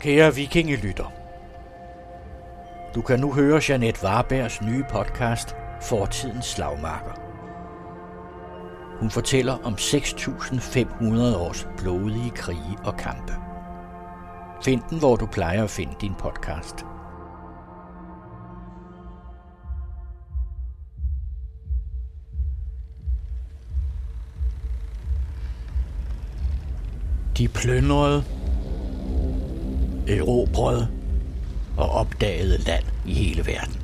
Kære vikingelytter. Du kan nu høre Jeanette Varbergs nye podcast Fortidens slagmarker. Hun fortæller om 6.500 års blodige krige og kampe. Find den, hvor du plejer at finde din podcast. De plyndrede, erobrede og opdagede land i hele verden.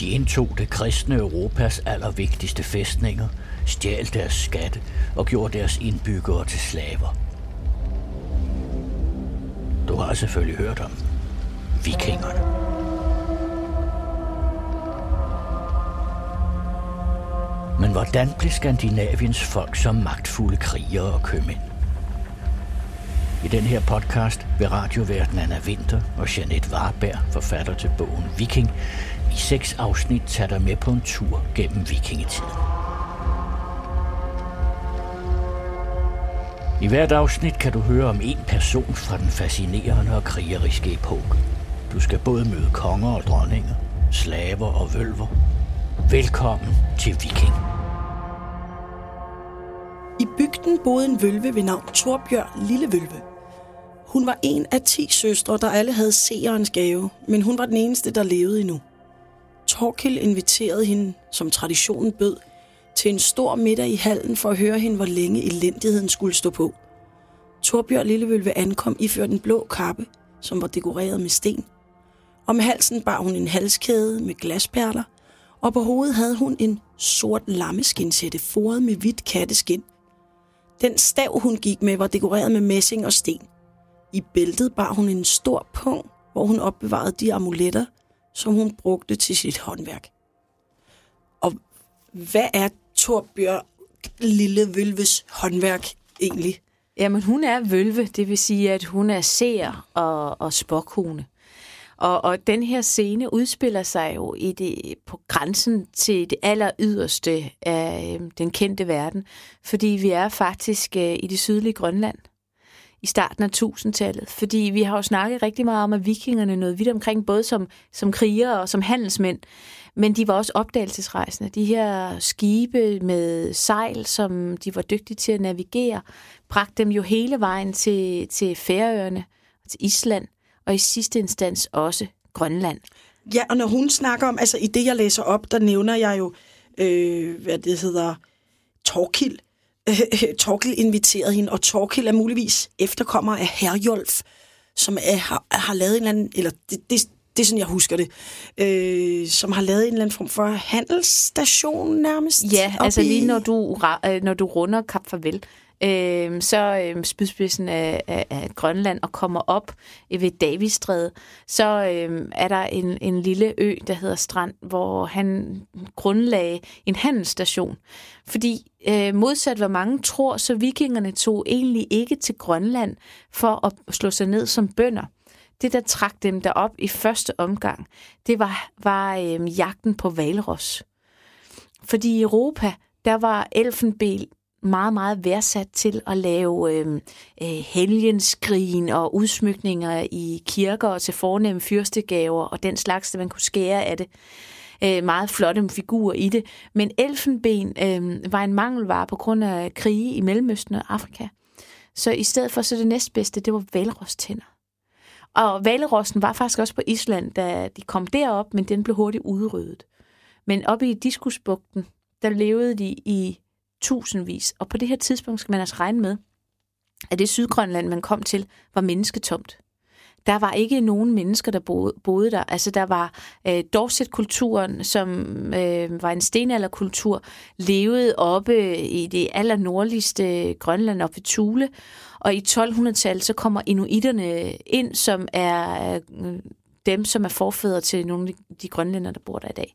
De indtog det kristne Europas allervigtigste fæstninger, stjal deres skatte og gjorde deres indbyggere til slaver. Du har selvfølgelig hørt om vikingerne. Men hvordan blev Skandinaviens folk så magtfulde krigere og købmænd? I den her podcast vil radioverden Anna Winter og Jeanette Warberg, forfatter til bogen Viking, i seks afsnit tage dig med på en tur gennem vikingetiden. I hvert afsnit kan du høre om en person fra den fascinerende og krigeriske epoke. Du skal både møde konger og dronninger, slaver og vølver. Velkommen til Viking. I bygden boede en vølve ved navn Torbjørn Lille Vølve. Hun var en af ti søstre, der alle havde seerens gave, men hun var den eneste, der levede endnu. Torkil inviterede hende, som traditionen bød, til en stor middag i hallen for at høre hende, hvor længe elendigheden skulle stå på. Torbjørn Lillevølve ankom iført en blå kappe, som var dekoreret med sten. Om halsen bar hun en halskæde med glasperler, og på hovedet havde hun en sort lammeskinsætte foret med hvidt katteskin. Den stav, hun gik med, var dekoreret med messing og sten. I bæltet bar hun en stor pung, hvor hun opbevarede de amuletter, som hun brugte til sit håndværk. Og hvad er Torbjørn Lille Vølves håndværk egentlig? Jamen, hun er vølve, det vil sige, at hun er seer og, og spokhune. Og, og den her scene udspiller sig jo i det, på grænsen til det aller yderste af øh, den kendte verden, fordi vi er faktisk øh, i det sydlige Grønland i starten af 1000-tallet. Fordi vi har jo snakket rigtig meget om, at vikingerne nåede vidt omkring, både som, som krigere og som handelsmænd. Men de var også opdagelsesrejsende. De her skibe med sejl, som de var dygtige til at navigere, bragte dem jo hele vejen til, til Færøerne, til Island, og i sidste instans også Grønland. Ja, og når hun snakker om, altså i det, jeg læser op, der nævner jeg jo, øh, hvad det hedder, Torkild, øh, Torkild inviterede hende, og Torkild er muligvis efterkommer af Herjolf, som er, har, har lavet en eller anden, eller det, det, det er sådan, jeg husker det, øh, som har lavet en eller anden form for handelsstation nærmest. Ja, altså lige når du, øh, når du runder Kap Farvel, øh, så øh, spydspidsen af, af, af Grønland og kommer op ved Davistræde, så øh, er der en, en lille ø, der hedder Strand, hvor han grundlagde en handelsstation. Fordi øh, modsat hvad mange tror, så vikingerne tog egentlig ikke til Grønland for at slå sig ned som bønder. Det, der trak dem derop i første omgang, det var, var øh, jagten på valros. Fordi i Europa, der var elfenben meget, meget værdsat til at lave øh, øh helgenskrigen og udsmykninger i kirker og til fornemme fyrstegaver og den slags, der man kunne skære af det. Øh, meget flotte figurer i det. Men elfenben øh, var en mangelvare på grund af krige i Mellemøsten og Afrika. Så i stedet for, så det næstbedste, det var valrostænder. Og valrossen var faktisk også på Island, da de kom derop, men den blev hurtigt udryddet. Men oppe i Diskusbugten, der levede de i tusindvis. Og på det her tidspunkt skal man altså regne med, at det Sydgrønland, man kom til, var mennesketomt. Der var ikke nogen mennesker, der boede, boede der. Altså der var øh, Dorset-kulturen, som øh, var en stenalderkultur, levede oppe i det allernordligste Grønland oppe ved Thule. Og i 1200-tallet så kommer inuiterne ind, som er øh, dem, som er forfædre til nogle af de grønlænder, der bor der i dag.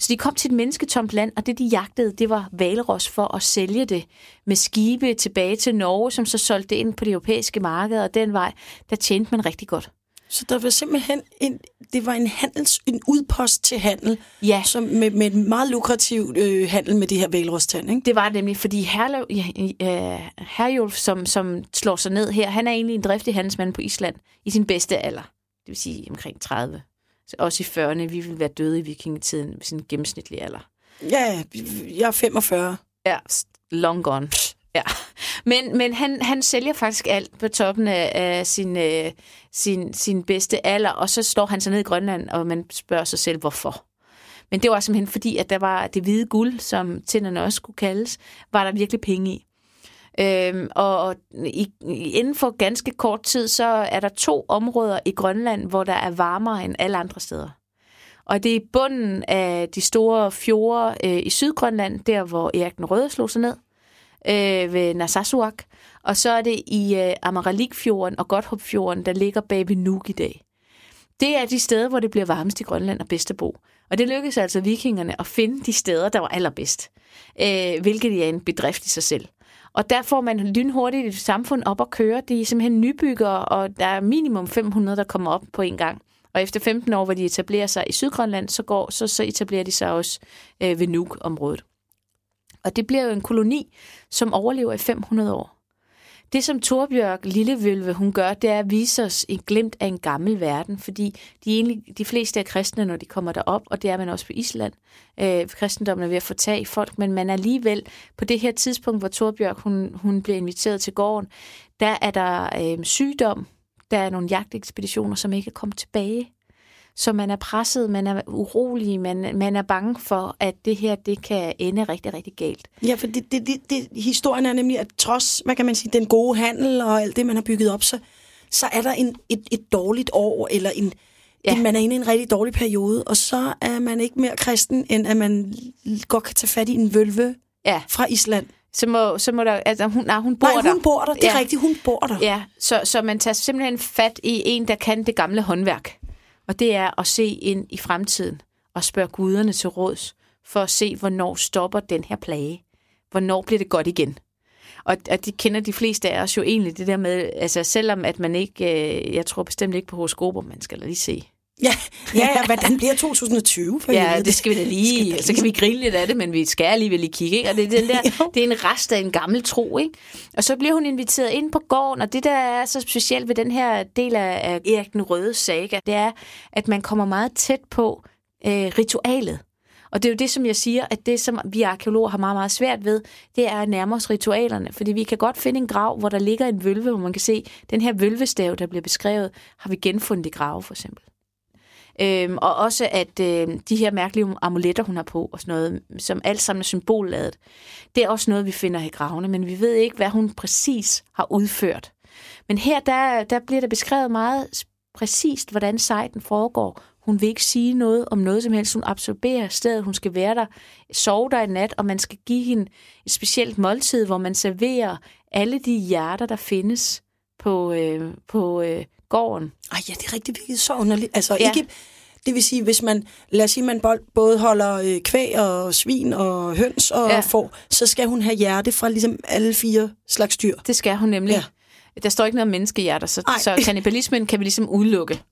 Så de kom til et mennesketomt land, og det de jagtede, det var valros for at sælge det med skibe tilbage til Norge, som så solgte det ind på det europæiske marked, og den vej, der tjente man rigtig godt. Så der var simpelthen en, det var en, handels, en udpost til handel, Ja. som med, med en meget lukrativ øh, handel med det her valrostand, ikke? Det var det nemlig, fordi Herlev, ja, øh, Herjulf, som, som slår sig ned her, han er egentlig en driftig handelsmand på Island i sin bedste alder. Det vil sige omkring 30. Så også i 40'erne, vi ville være døde i vikingetiden ved sin gennemsnitlige alder. Ja, jeg er 45. Ja, long gone. Ja. Men, men han, han sælger faktisk alt på toppen af, af sin, øh, sin, sin bedste alder, og så står han så ned i Grønland, og man spørger sig selv, hvorfor. Men det var simpelthen fordi, at der var det hvide guld, som tænderne også skulle kaldes, var der virkelig penge i. Øhm, og i, inden for ganske kort tid, så er der to områder i Grønland, hvor der er varmere end alle andre steder. Og det er i bunden af de store fjorde øh, i Sydgrønland, der hvor Erik den Røde slog sig ned, øh, ved Narsarsuaq. Og så er det i øh, Amaralikfjorden og Godthåbfjorden, der ligger Baby Nuuk i dag. Det er de steder, hvor det bliver varmest i Grønland og bedst at bo. Og det lykkedes altså vikingerne at finde de steder, der var allerbedst. Øh, hvilket er en bedrift i sig selv. Og der får man lynhurtigt et samfund op at køre. De er simpelthen nybyggere, og der er minimum 500, der kommer op på en gang. Og efter 15 år, hvor de etablerer sig i Sydgrønland, så, går, så, så etablerer de sig også øh, ved Nuuk-området. Og det bliver jo en koloni, som overlever i 500 år. Det, som Torbjørg Lillevølve, hun gør, det er at vise os en glimt af en gammel verden, fordi de, egentlig, de fleste er kristne, når de kommer derop, og det er man også på Island. Øh, kristendommen er ved at få tag i folk, men man er alligevel på det her tidspunkt, hvor Torbjørg hun, hun bliver inviteret til gården, der er der øh, sygdom, der er nogle jagtekspeditioner, som ikke er kommet tilbage. Så man er presset, man er urolig, man, man er bange for, at det her det kan ende rigtig, rigtig galt. Ja, for det, det, det, det, historien er nemlig, at trods, hvad kan man sige, den gode handel og alt det, man har bygget op, så, så er der en, et, et dårligt år, eller en, Ja. ja. man er inde i en rigtig dårlig periode, og så er man ikke mere kristen, end at man godt kan tage fat i en vølve Ja, fra Island. så må, så må der... Altså, hun, nej, hun bor Nej, der. hun bor der. Det er ja. rigtigt, hun bor der. Ja, så, så man tager simpelthen fat i en, der kan det gamle håndværk. Og det er at se ind i fremtiden og spørge guderne til råds for at se, hvornår stopper den her plage. Hvornår bliver det godt igen? Og, og de kender de fleste af os jo egentlig det der med, altså selvom at man ikke, øh, jeg tror bestemt ikke på horoskoper, man skal lige se. Ja, ja, ja hvordan bliver 2020? For Ja, helvede? det skal vi da lige, da så kan vi grine lidt af det, men vi skal alligevel lige kigge, ikke? Og det er, den der, det er en rest af en gammel tro, ikke? Og så bliver hun inviteret ind på gården, og det der er så specielt ved den her del af, af Erik den Røde saga, det er, at man kommer meget tæt på øh, ritualet. Og det er jo det, som jeg siger, at det, som vi arkeologer har meget, meget svært ved, det er at nærme os ritualerne. Fordi vi kan godt finde en grav, hvor der ligger en vølve, hvor man kan se, den her vølvestav, der bliver beskrevet, har vi genfundet i grave, for eksempel. Øhm, og også at øh, de her mærkelige amuletter, hun har på, og sådan noget, som alt sammen er symbolladet, det er også noget, vi finder i gravene, men vi ved ikke, hvad hun præcis har udført. Men her, der, der bliver der beskrevet meget præcist, hvordan sejten foregår. Hun vil ikke sige noget om noget som helst. Hun absorberer stedet, hun skal være der, sove der i nat, og man skal give hende et specielt måltid, hvor man serverer alle de hjerter, der findes på, øh, på øh, gården. Ej, ja, det er rigtig virkelig så underligt. Altså, Ja. ikke, det vil sige, hvis man, lad os sige, man både holder øh, kvæg og svin og høns og Ja. får, så skal hun have hjerte fra ligesom alle fire slags dyr. Det skal hun nemlig. Ja. Der står ikke noget om menneskehjerter, så, Ej. så kannibalismen kan vi ligesom udelukke,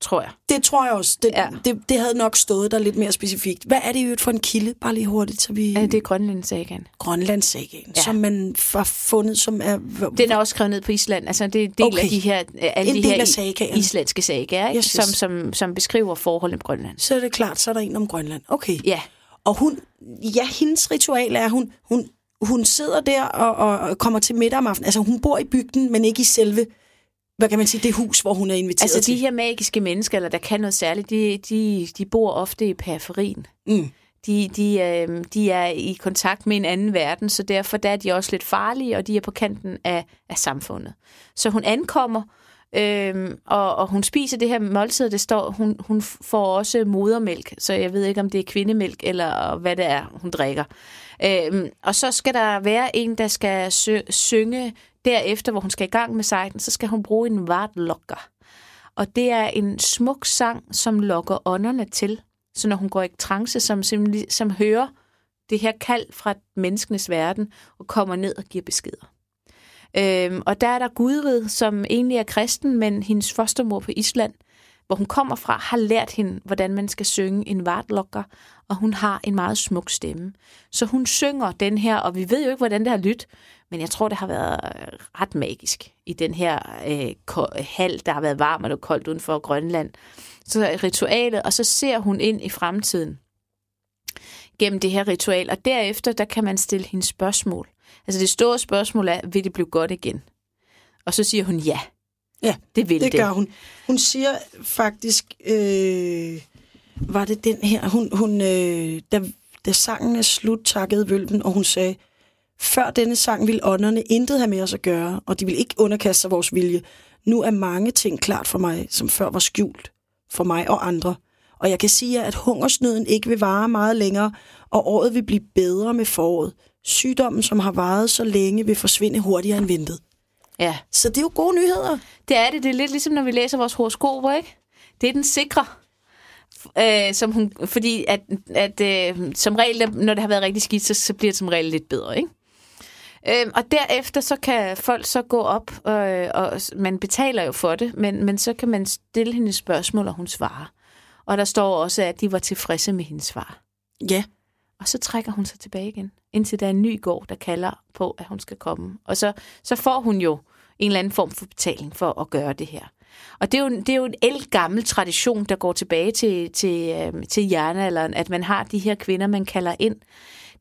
tror jeg. Det tror jeg også. Det, Ja. det, det havde nok stået der lidt mere specifikt. Hvad er det øvrigt for en kilde? Bare lige hurtigt, så vi... Ja. Det er Grønlandssagaen. Grønlandssagaen, Ja. som man har fundet, som er... Den er også skrevet ned på Island. Altså, det er en del okay. af de her, alle En de her af sagaerne. islandske sagaer, ikke? Yes, Som, yes. som, som beskriver forholdene på Grønland. Så er det klart, så er der en om Grønland. Okay. Ja, Og hun, ja, hendes ritual er, hun, hun, hun sidder der og, og, og kommer til middag om aftenen. Altså, hun bor i bygden, men ikke i selve, hvad kan man sige, det hus, hvor hun er inviteret altså til. de her magiske mennesker, eller der kan noget særligt, de, de, de bor ofte i periferien. Mm. De, de, øh, de er i kontakt med en anden verden, så derfor der er de også lidt farlige, og de er på kanten af, af samfundet. Så hun ankommer, øh, og, og hun spiser det her måltid, det står, hun, hun får også modermælk, så jeg ved ikke, om det er kvindemælk, eller hvad det er, hun drikker. Øh, og så skal der være en, der skal sø- synge derefter, hvor hun skal i gang med sejten, så skal hun bruge en vartlokker. Og det er en smuk sang, som lokker ånderne til. Så når hun går i trance, som, som, som hører det her kald fra menneskenes verden, og kommer ned og giver beskeder. Øhm, og der er der Gudrid, som egentlig er kristen, men hendes fostermor på Island, hvor hun kommer fra, har lært hende, hvordan man skal synge en vartlokker, og hun har en meget smuk stemme. Så hun synger den her, og vi ved jo ikke, hvordan det har lyttet, men jeg tror, det har været ret magisk i den her øh, hal, der har været varm og koldt uden for Grønland. Så ritualet, og så ser hun ind i fremtiden gennem det her ritual, og derefter, der kan man stille hende spørgsmål. Altså det store spørgsmål er, vil det blive godt igen? Og så siger hun ja. Ja, det vil det. det gør hun. Hun siger faktisk, øh, var det den her, hun, hun øh, da, da sangen er slut, takkede Vølven, og hun sagde, før denne sang ville ånderne intet have med os at gøre, og de vil ikke underkaste sig vores vilje. Nu er mange ting klart for mig, som før var skjult for mig og andre. Og jeg kan sige at hungersnøden ikke vil vare meget længere, og året vil blive bedre med foråret. Sygdommen, som har varet så længe, vil forsvinde hurtigere end ventet. Ja. Så det er jo gode nyheder. Det er det. Det er lidt ligesom, når vi læser vores horoskoper, ikke? Det er den sikre. Øh, som hun, fordi at, at øh, som regel, når det har været rigtig skidt, så, så bliver det som regel lidt bedre, ikke? Øh, og derefter så kan folk så gå op, øh, og man betaler jo for det, men, men så kan man stille hende spørgsmål, og hun svarer. Og der står også, at de var tilfredse med hendes svar. Ja. Og så trækker hun sig tilbage igen, indtil der er en ny gård, der kalder på, at hun skal komme. Og så, så får hun jo en eller anden form for betaling for at gøre det her. Og det er jo, det er jo en gammel tradition, der går tilbage til, til, øh, til jernalderen, at man har de her kvinder, man kalder ind.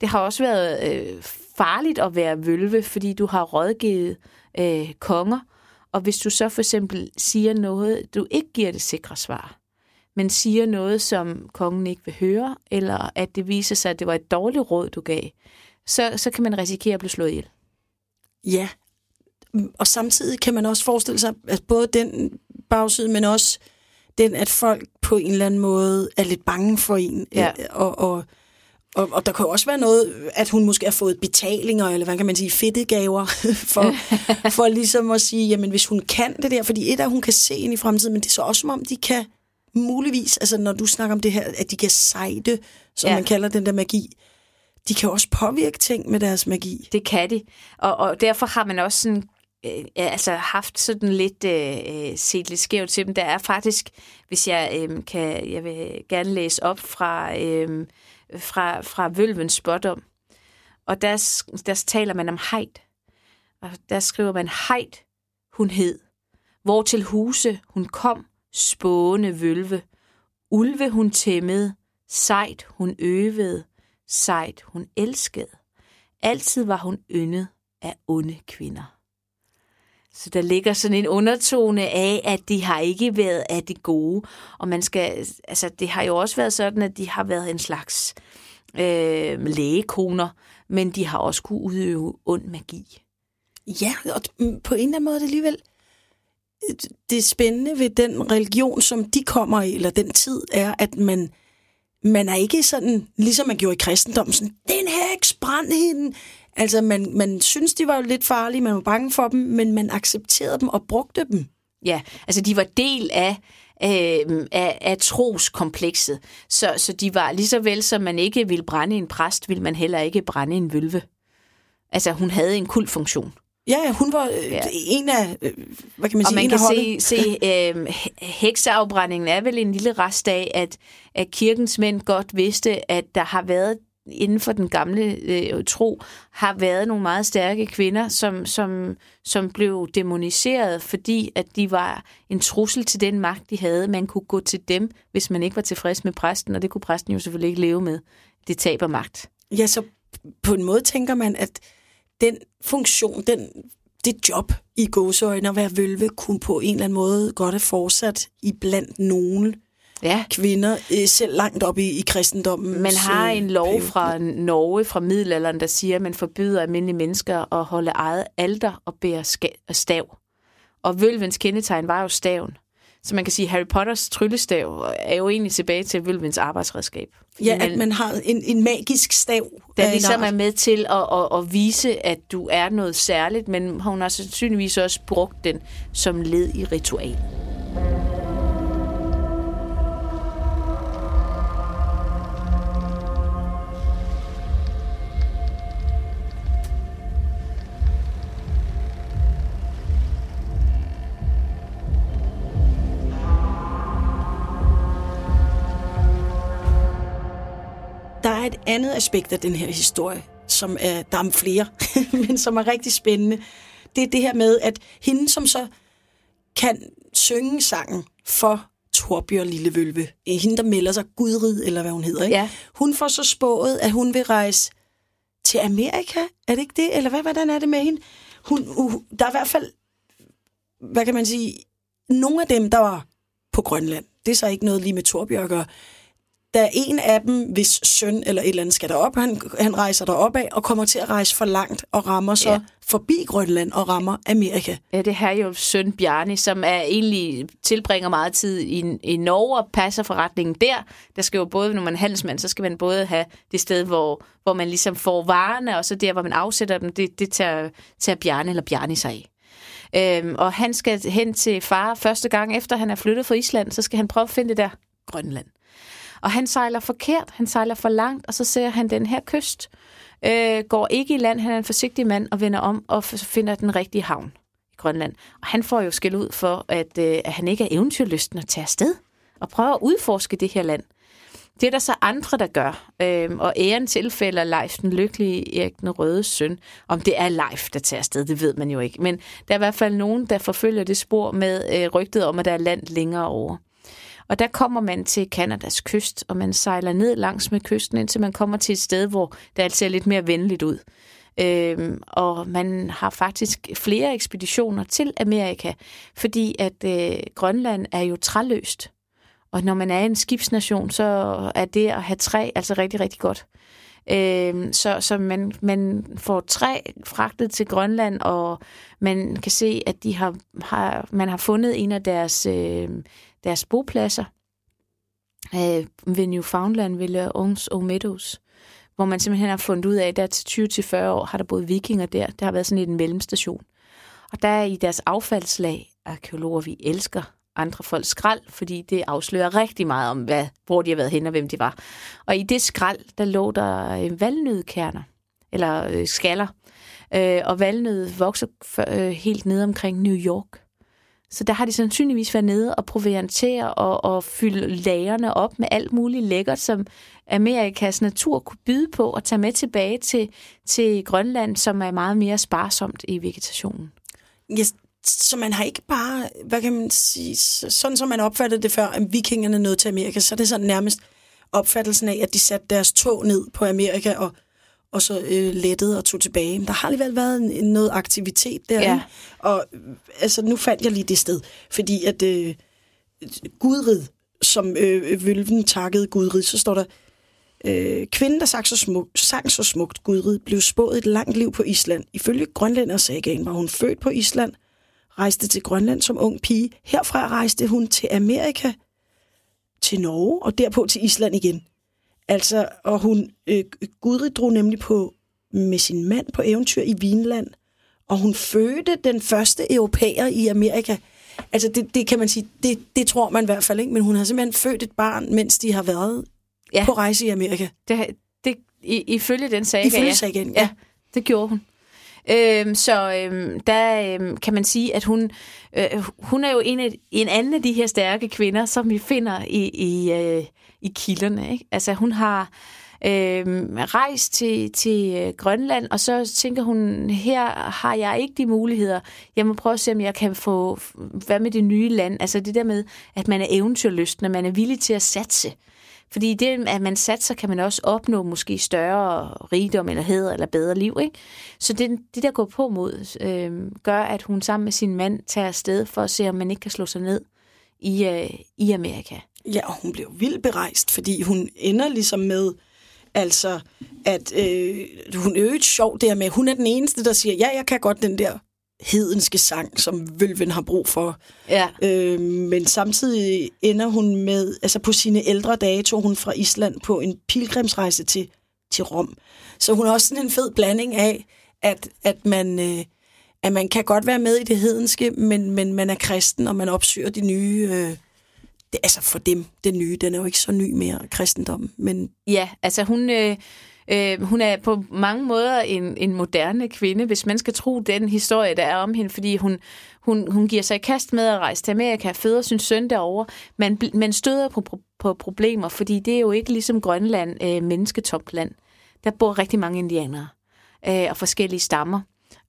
Det har også været øh, farligt at være vølve, fordi du har rådgivet øh, konger, og hvis du så for eksempel siger noget, du ikke giver det sikre svar, men siger noget, som kongen ikke vil høre, eller at det viser sig, at det var et dårligt råd, du gav, så, så kan man risikere at blive slået ihjel. Ja, og samtidig kan man også forestille sig, at både den bagside, men også den, at folk på en eller anden måde er lidt bange for en, ja. Øh, og, og og, og der kan jo også være noget, at hun måske har fået betalinger, eller hvad kan man sige, fedtegaver, for, for ligesom at sige, jamen hvis hun kan det der, fordi et af, hun kan se ind i fremtiden, men det er så også som om, de kan muligvis, altså når du snakker om det her, at de kan sejde, som ja. man kalder den der magi, de kan også påvirke ting med deres magi. Det kan de, og, og derfor har man også sådan øh, altså haft sådan lidt øh, øh, set lidt skævt til dem. Der er faktisk, hvis jeg øh, kan, jeg vil gerne læse op fra øh, fra, fra Vølvens spådom. Og der, der taler man om hejt. Og der skriver man, hejt hun hed, hvor til huse hun kom, spående vølve. Ulve hun tæmmede, sejt hun øvede, sejt hun elskede. Altid var hun yndet af onde kvinder. Så der ligger sådan en undertone af, at de har ikke været af det gode. Og man skal, altså det har jo også været sådan, at de har været en slags øh, lægekoner, men de har også kunne udøve ond magi. Ja, og på en eller anden måde er det alligevel øh, det spændende ved den religion, som de kommer i, eller den tid, er, at man, man er ikke sådan, ligesom man gjorde i kristendommen, sådan, den heks, brænd hende, Altså, man, man synes, de var lidt farlige, man var bange for dem, men man accepterede dem og brugte dem. Ja, altså de var del af, øh, af, af troskomplekset. Så, så de var lige så vel, som man ikke ville brænde en præst, ville man heller ikke brænde en vølve. Altså, hun havde en kultfunktion. Ja, hun var øh, ja. en af, øh, hvad kan man sige, Og man en kan se, se øh, hekseafbrændingen er vel en lille rest af, at, at kirkens mænd godt vidste, at der har været inden for den gamle øh, tro har været nogle meget stærke kvinder, som, som, som blev demoniseret, fordi at de var en trussel til den magt, de havde. Man kunne gå til dem, hvis man ikke var tilfreds med præsten, og det kunne præsten jo selvfølgelig ikke leve med. Det taber magt. Ja, så på en måde tænker man, at den funktion, den, det job i gåseøjne at være vølve, kunne på en eller anden måde godt have fortsat i blandt nogen ja. kvinder, øh, selv langt op i, i kristendommen. Man har en lov fra Norge fra middelalderen, der siger, at man forbyder almindelige mennesker at holde eget alter og bære stav. Og vølvens kendetegn var jo staven. Så man kan sige, at Harry Potters tryllestav er jo egentlig tilbage til vølvens arbejdsredskab. Ja, at man har en, en magisk stav. Der ligesom er med til at, at, at vise, at du er noget særligt, men hun har sandsynligvis også brugt den som led i ritualet. Andet aspekt af den her historie, som er, der er flere, men som er rigtig spændende. Det er det her med, at hende, som så kan synge sangen for Torbjørn Lille Vølve, hende, der melder sig Gudrid, eller hvad hun hedder, ikke? Ja. hun får så spået, at hun vil rejse til Amerika. Er det ikke det? Eller hvad, hvordan er det med hende? Hun, uh, der er i hvert fald, hvad kan man sige, nogle af dem, der var på Grønland, det er så ikke noget lige med Torbjørn at gøre, der er en af dem, hvis søn eller et eller andet skal derop, han, han rejser derop af og kommer til at rejse for langt og rammer så Ja. forbi Grønland og rammer Amerika. Ja, det her er jo søn Bjarne, som er egentlig tilbringer meget tid i, i Norge og passer forretningen der. Der skal jo både, når man er handelsmand, så skal man både have det sted, hvor, hvor man ligesom får varerne, og så der, hvor man afsætter dem, det, det tager, tager Bjarne eller Bjarne sig af. Øhm, og han skal hen til far første gang, efter han er flyttet fra Island, så skal han prøve at finde det der Grønland. Og han sejler forkert, han sejler for langt, og så ser han den her kyst. Øh, går ikke i land, han er en forsigtig mand, og vender om og finder den rigtige havn i Grønland. Og han får jo skæld ud for, at, øh, at han ikke er eventyrlysten at tage afsted og prøve at udforske det her land. Det er der så andre, der gør. Øhm, og æren tilfælder Leif den lykkelige Erik den Røde søn. Om det er Leif, der tager afsted, det ved man jo ikke. Men der er i hvert fald nogen, der forfølger det spor med øh, rygtet om, at der er land længere over. Og der kommer man til Kanadas kyst, og man sejler ned langs med kysten, indtil man kommer til et sted, hvor det altså ser lidt mere venligt ud. Øhm, og man har faktisk flere ekspeditioner til Amerika, fordi at øh, Grønland er jo træløst. Og når man er en skibsnation, så er det at have træ altså rigtig, rigtig godt. Øh, så så man, man får træ fragtet til Grønland, og man kan se, at de har, har, man har fundet en af deres, øh, deres bopladser øh, ved Newfoundland, ved La Ons og Meadows, hvor man simpelthen har fundet ud af, at der til 20-40 år har der boet vikinger der. Det har været sådan en mellemstation. Og der er i deres affaldslag, arkeologer, vi elsker andre folks skrald, fordi det afslører rigtig meget om, hvad, hvor de har været hen og hvem de var. Og i det skrald, der lå der øh, valnødkerner, eller øh, skaller. Øh, og valnød vokser øh, helt ned omkring New York. Så der har de sandsynligvis været nede og proviantere og, og fylde lagerne op med alt muligt lækkert, som Amerikas natur kunne byde på og tage med tilbage til, til Grønland, som er meget mere sparsomt i vegetationen. Yes, så man har ikke bare, hvad kan man sige, så- sådan som man opfattede det før, at vikingerne nåede til Amerika, så er det sådan nærmest opfattelsen af, at de satte deres tog ned på Amerika og, og så øh, lettede og tog tilbage. Men der har alligevel været en, noget aktivitet der. Ja. Og altså, nu fandt jeg lige det sted, fordi at øh, Gudrid, som øh, Vølven takkede Gudrid, så står der, øh, kvinden, der sang så, smukt, sang så smukt Gudrid, blev spået et langt liv på Island. Ifølge Grønlænder sagaen var hun født på Island, rejste til Grønland som ung pige. Herfra rejste hun til Amerika, til Norge og derpå til Island igen. Altså, og hun, øh, Gudrid drog nemlig på med sin mand på eventyr i Vinland, og hun fødte den første europæer i Amerika. Altså, det, det kan man sige, det, det tror man i hvert fald ikke, men hun har simpelthen født et barn, mens de har været Ja. på rejse i Amerika. Det, det, i, ifølge den sag, Ifølge ja. sagaen, ja. ja. det gjorde hun. Øhm, så øhm, der øhm, kan man sige, at hun, øh, hun er jo en, af, en anden af de her stærke kvinder, som vi finder i, i, øh, i kilderne. Ikke? Altså hun har øhm, rejst til, til øh, Grønland, og så tænker hun, her har jeg ikke de muligheder. Jeg må prøve at se, om jeg kan få, hvad med det nye land? Altså det der med, at man er eventyrlysten, og man er villig til at satse. Fordi det, at man satser, kan man også opnå måske større rigdom eller hæder eller bedre liv. Ikke? Så det, det, der går på mod, øh, gør, at hun sammen med sin mand tager afsted for at se, om man ikke kan slå sig ned i, øh, i Amerika. Ja, og hun blev vildt berejst, fordi hun ender ligesom med, altså, at øh, hun er jo ikke sjov der med, hun er den eneste, der siger, ja, jeg kan godt den der hedenske sang, som Vølven har brug for. Ja. Øh, men samtidig ender hun med, altså på sine ældre dage tog hun fra Island på en pilgrimsrejse til, til Rom. Så hun er også sådan en fed blanding af, at, at man... Øh, at man kan godt være med i det hedenske, men, men man er kristen, og man opsøger de nye... Øh, det, altså for dem, den nye, den er jo ikke så ny mere, kristendommen. Men Ja, altså hun, øh, Øh, hun er på mange måder en, en moderne kvinde, hvis man skal tro den historie, der er om hende, fordi hun, hun, hun giver sig i kast med at rejse til Amerika, føder sin søn derovre, Man, men støder på, på problemer, fordi det er jo ikke ligesom Grønland øh, mennesketomt land. Der bor rigtig mange indianere øh, og forskellige stammer.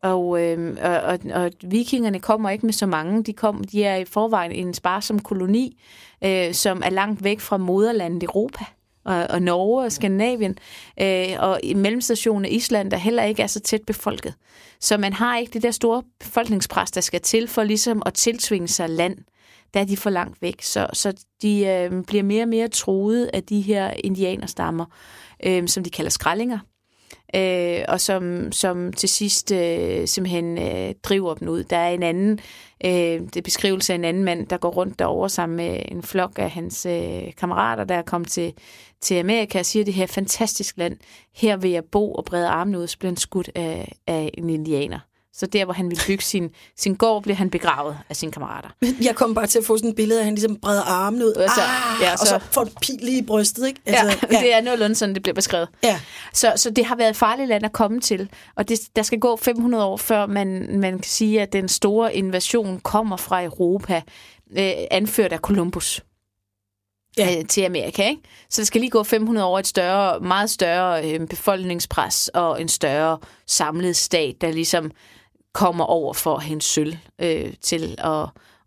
Og, øh, og, og, og vikingerne kommer ikke med så mange. De, kom, de er i forvejen en sparsom koloni, øh, som er langt væk fra moderlandet Europa og, og Norge og Skandinavien, øh, og i mellemstationen af Island, der heller ikke er så tæt befolket. Så man har ikke det der store befolkningspres, der skal til for ligesom at tiltvinge sig land. Der er de for langt væk. Så, så de øh, bliver mere og mere troet af de her indianerstammer, øh, som de kalder skrællinger øh, og som, som til sidst øh, simpelthen øh, driver dem ud. Der er en anden, øh, det er beskrivelse af en anden mand, der går rundt derover sammen med en flok af hans øh, kammerater, der er kommet til, til Amerika og siger, det her fantastisk land, her vil jeg bo og brede armene ud, så bliver han skudt af, af en indianer. Så der, hvor han ville bygge sin, sin gård, bliver han begravet af sine kammerater. Jeg kom bare til at få sådan et billede af, at han ligesom breder armen ud. Og så, ah, ja, og så får en pil i brystet, ikke? Altså, ja, ja, det er nogenlunde sådan, det bliver beskrevet. Ja. Så, så det har været et farligt land at komme til. Og det, der skal gå 500 år, før man, man kan sige, at den store invasion kommer fra Europa, øh, anført af Columbus ja. øh, til Amerika. Ikke? Så der skal lige gå 500 år et større, meget større øh, befolkningspres og en større samlet stat, der ligesom kommer over for hendes sølv øh, til at,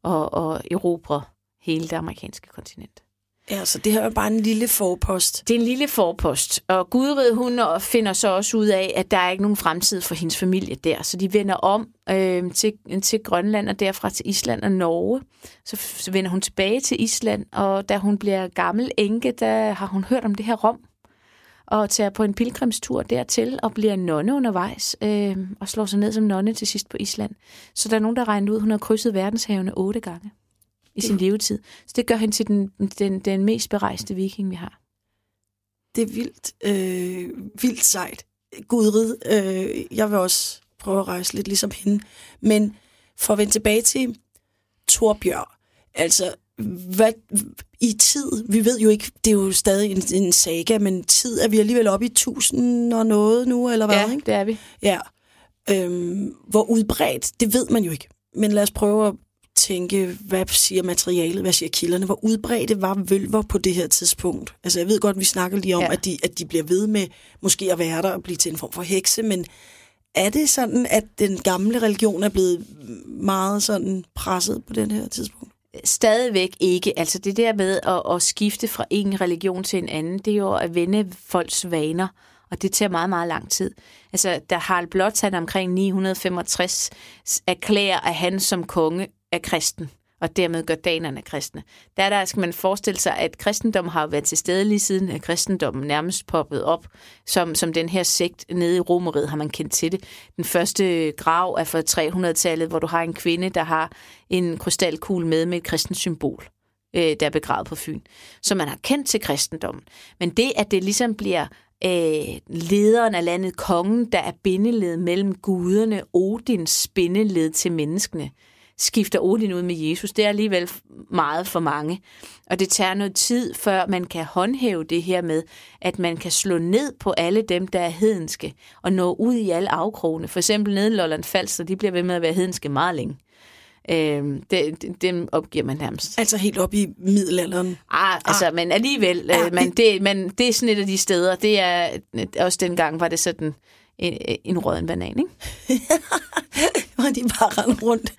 at, at erobre hele det amerikanske kontinent. Ja, så det her er bare en lille forpost. Det er en lille forpost, og Gudrid hun finder så også ud af, at der er ikke nogen fremtid for hendes familie der, så de vender om øh, til, til Grønland og derfra til Island og Norge. Så, så vender hun tilbage til Island, og da hun bliver gammel enke, der har hun hørt om det her Rom, og tager på en pilgrimstur dertil og bliver nonne undervejs øh, og slår sig ned som nonne til sidst på Island. Så der er nogen, der regner ud, hun har krydset verdenshavene otte gange i sin levetid. Så det gør hende til den, den, den mest berejste viking, vi har. Det er vildt, øh, vildt sejt. Gudrid, øh, jeg vil også prøve at rejse lidt ligesom hende. Men for at vende tilbage til Torbjørn, altså hvad, i tid, vi ved jo ikke, det er jo stadig en, en saga, men tid er vi alligevel oppe i tusind og noget nu, eller hvad? Ja, ikke? det er vi. Ja. Øhm, hvor udbredt, det ved man jo ikke. Men lad os prøve at tænke, hvad siger materialet, hvad siger kilderne, hvor udbredte var vølver på det her tidspunkt? Altså jeg ved godt, vi snakker lige om, ja. at, de, at de bliver ved med måske at være der og blive til en form for hekse, men er det sådan, at den gamle religion er blevet meget sådan presset på den her tidspunkt? Stadigvæk ikke. Altså det der med at, at skifte fra en religion til en anden, det er jo at vende folks vaner, og det tager meget, meget lang tid. Altså, da Harald Blåtand omkring 965 erklærer, at han som konge er kristen, og dermed gør danerne kristne. Der, der skal man forestille sig, at kristendom har været til stede lige siden, at kristendommen nærmest poppet op, som, som den her sekt nede i Romeriet har man kendt til det. Den første grav er fra 300-tallet, hvor du har en kvinde, der har en krystalkugle med med et kristent symbol øh, der er begravet på Fyn. Så man har kendt til kristendommen. Men det, at det ligesom bliver øh, lederen af landet, kongen, der er bindeled mellem guderne, Odins bindeled til menneskene, skifter Odin ud med Jesus. Det er alligevel meget for mange. Og det tager noget tid, før man kan håndhæve det her med, at man kan slå ned på alle dem, der er hedenske, og nå ud i alle afkrogene. For eksempel nede i Lolland Falster, de bliver ved med at være hedenske meget længe. Øh, det, det, dem opgiver man nærmest. Altså helt op i middelalderen? Ah, altså, ah. men alligevel, øh, man, det, man, det er sådan et af de steder, det er, også dengang var det sådan en, en råden banan, ikke? hvor de bare rendte rundt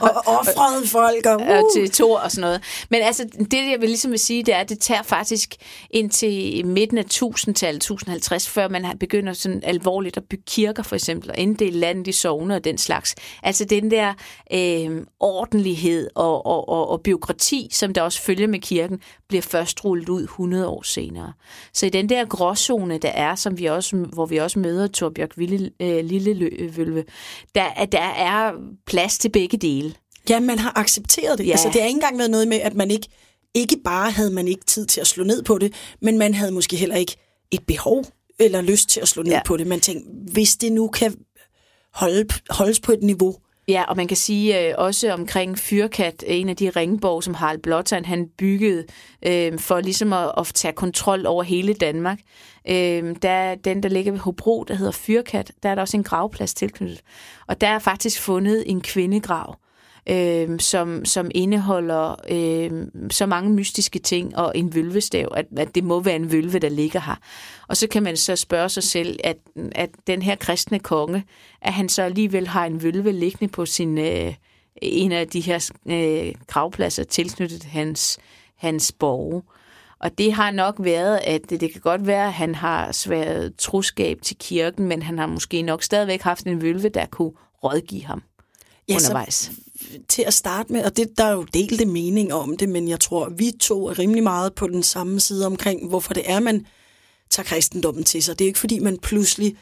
og offrede folk. Og, uh. og til to og sådan noget. Men altså, det jeg vil ligesom vil sige, det er, at det tager faktisk indtil midten af 1000-tallet, 1050, før man begynder sådan alvorligt at bygge kirker, for eksempel, og inddele landet i sovne og den slags. Altså den der øh, ordentlighed og, og, og, og byråkrati, som der også følger med kirken, bliver først rullet ud 100 år senere. Så i den der gråzone, der er, som vi også, hvor vi også møder Torbjørk Lille, øh, Lille Vølve, der, der er plads til begge dele. Ja, man har accepteret det. Ja. Altså, det har ikke engang været noget med, at man ikke, ikke bare havde man ikke tid til at slå ned på det, men man havde måske heller ikke et behov eller lyst til at slå ned ja. på det. Man tænkte, hvis det nu kan holde, holdes på et niveau, Ja, og man kan sige øh, også omkring Fyrkat, øh, en af de ringborg, som Harald Blåtand han byggede øh, for ligesom at, at tage kontrol over hele Danmark. Øh, der den, der ligger ved Hobro, der hedder Fyrkat, der er der også en gravplads tilknyttet. Og der er faktisk fundet en kvindegrav øh, som, som indeholder øh, så mange mystiske ting og en vølvestav, at, at det må være en vølve, der ligger her. Og så kan man så spørge sig selv, at, at den her kristne konge, at han så alligevel har en vølve liggende på sin øh, en af de her øh, gravpladser tilknyttet hans, hans borge. Og det har nok været, at det, det kan godt være, at han har sværet troskab til kirken, men han har måske nok stadigvæk haft en vølve, der kunne rådgive ham ja, undervejs. Så til at starte med, og det, der er jo delte mening om det, men jeg tror, vi to er rimelig meget på den samme side omkring, hvorfor det er, man tager kristendommen til sig. Det er ikke, fordi man pludselig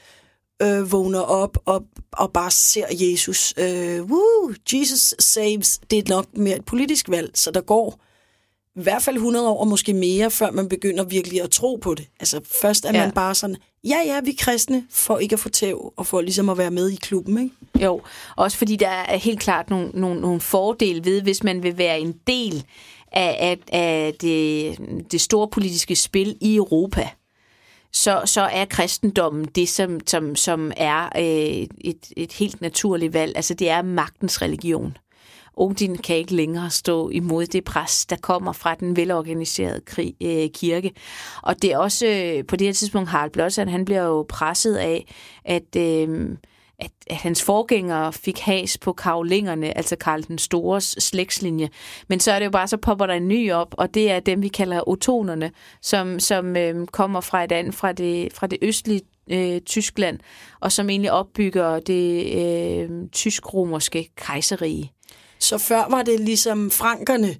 øh, vågner op og, og bare ser Jesus. Øh, woo, Jesus saves. Det er nok mere et politisk valg, så der går i hvert fald 100 år, måske mere, før man begynder virkelig at tro på det. Altså først er ja. man bare sådan, ja ja, vi er kristne, for ikke at få tæv, og for ligesom at være med i klubben, ikke? Jo, også fordi der er helt klart nogle, nogle, nogle fordele ved, hvis man vil være en del af, af, af det, det store politiske spil i Europa så, så er kristendommen det, som, som, som er øh, et, et helt naturligt valg. Altså det er magtens religion. Odin kan ikke længere stå imod det pres, der kommer fra den velorganiserede krig, øh, kirke. Og det er også øh, på det her tidspunkt Harald Blåsand, han bliver jo presset af, at... Øh, at, at hans forgængere fik has på karolingerne, altså Karl den Stores slægtslinje. Men så er det jo bare, så popper der en ny op, og det er dem, vi kalder otonerne, som, som øh, kommer fra et andet, fra det, fra det østlige øh, Tyskland, og som egentlig opbygger det øh, tysk-romerske kejserige. Så før var det ligesom frankerne,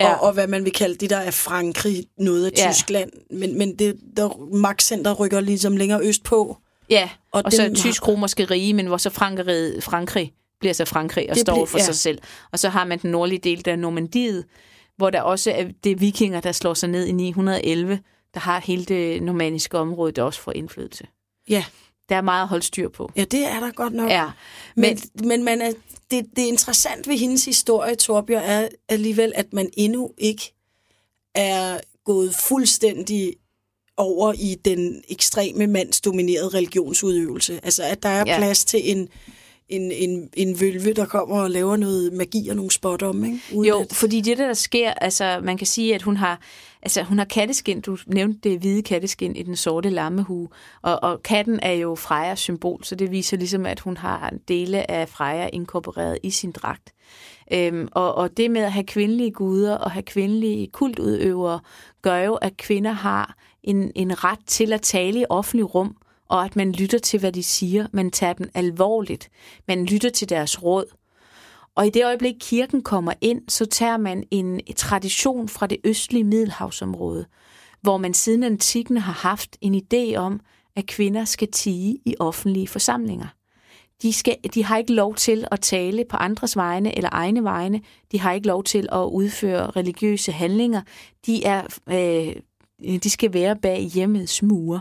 ja. og, og hvad man vil kalde det, der er Frankrig, noget af ja. Tyskland. Men, men det der magtcenter rykker ligesom længere øst på. Ja, og, og så tysk-romerske rige, men hvor så Frankrig, Frankrig bliver så Frankrig og det står bliver, for ja. sig selv. Og så har man den nordlige del, der er Normandiet, hvor der også er det vikinger, der slår sig ned i 911, der har hele det normandiske område, der også får indflydelse. Ja. Der er meget at holde styr på. Ja, det er der godt nok. Ja. Men, men, men man er det, det interessant ved hendes historie, Torbjørn, er alligevel, at man endnu ikke er gået fuldstændig over i den ekstreme mandsdominerede religionsudøvelse. Altså, at der er ja. plads til en, en, en, en vølve, der kommer og laver noget magi og nogle spot om, ikke? Uden jo, at... fordi det, der sker, altså, man kan sige, at hun har, altså, hun har katteskin, du nævnte det hvide katteskin i den sorte lammehue, og, og katten er jo Frejas symbol, så det viser ligesom, at hun har dele af Freja inkorporeret i sin dragt. Øhm, og, og det med at have kvindelige guder og have kvindelige kultudøvere, gør jo, at kvinder har en, en ret til at tale i offentlig rum, og at man lytter til, hvad de siger. Man tager dem alvorligt. Man lytter til deres råd. Og i det øjeblik, kirken kommer ind, så tager man en tradition fra det østlige Middelhavsområde, hvor man siden antikken har haft en idé om, at kvinder skal tige i offentlige forsamlinger. De, skal, de har ikke lov til at tale på andres vegne eller egne vegne. De har ikke lov til at udføre religiøse handlinger. De, er, øh, de skal være bag hjemmets mure.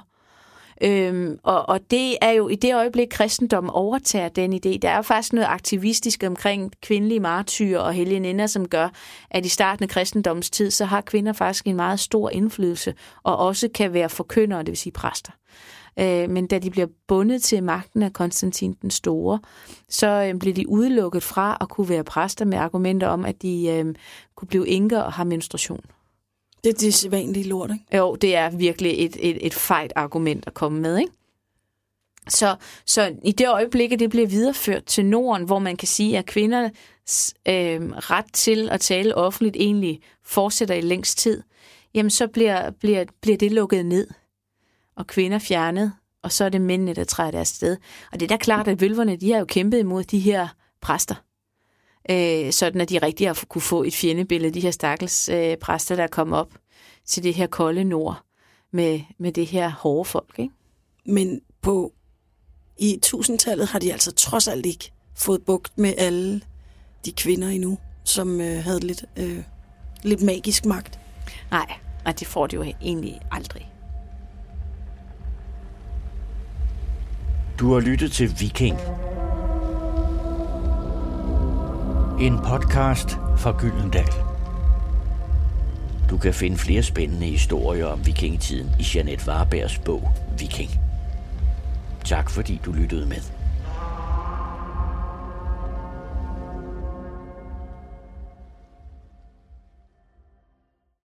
Øhm, og, og det er jo i det øjeblik, kristendommen overtager den idé. Der er jo faktisk noget aktivistisk omkring kvindelige martyrer og helgeninder, som gør, at i starten af kristendomstid, så har kvinder faktisk en meget stor indflydelse, og også kan være forkyndere, det vil sige præster. Øh, men da de bliver bundet til magten af Konstantin den Store, så øh, bliver de udelukket fra at kunne være præster med argumenter om, at de øh, kunne blive enker og har menstruation. Det er det sædvanlige lort, ikke? Jo, det er virkelig et, et, et fejt argument at komme med, ikke? Så, så i det øjeblik, at det bliver videreført til Norden, hvor man kan sige, at kvinders øh, ret til at tale offentligt egentlig fortsætter i længst tid, jamen så bliver, bliver, bliver det lukket ned, og kvinder fjernet, og så er det mændene, der træder deres sted. Og det er da klart, at vølverne, de har jo kæmpet imod de her præster øh, sådan at de rigtig har kunne få et fjendebillede, de her stakkels øh, præster, der er kommet op til det her kolde nord med, med det her hårde folk. Ikke? Men på i tusindtallet har de altså trods alt ikke fået bugt med alle de kvinder endnu, som øh, havde lidt, øh, lidt magisk magt. Nej, og det får de jo egentlig aldrig. Du har lyttet til Viking en podcast fra Gyldendal. Du kan finde flere spændende historier om vikingetiden i Jeanette Warbergs bog Viking. Tak fordi du lyttede med.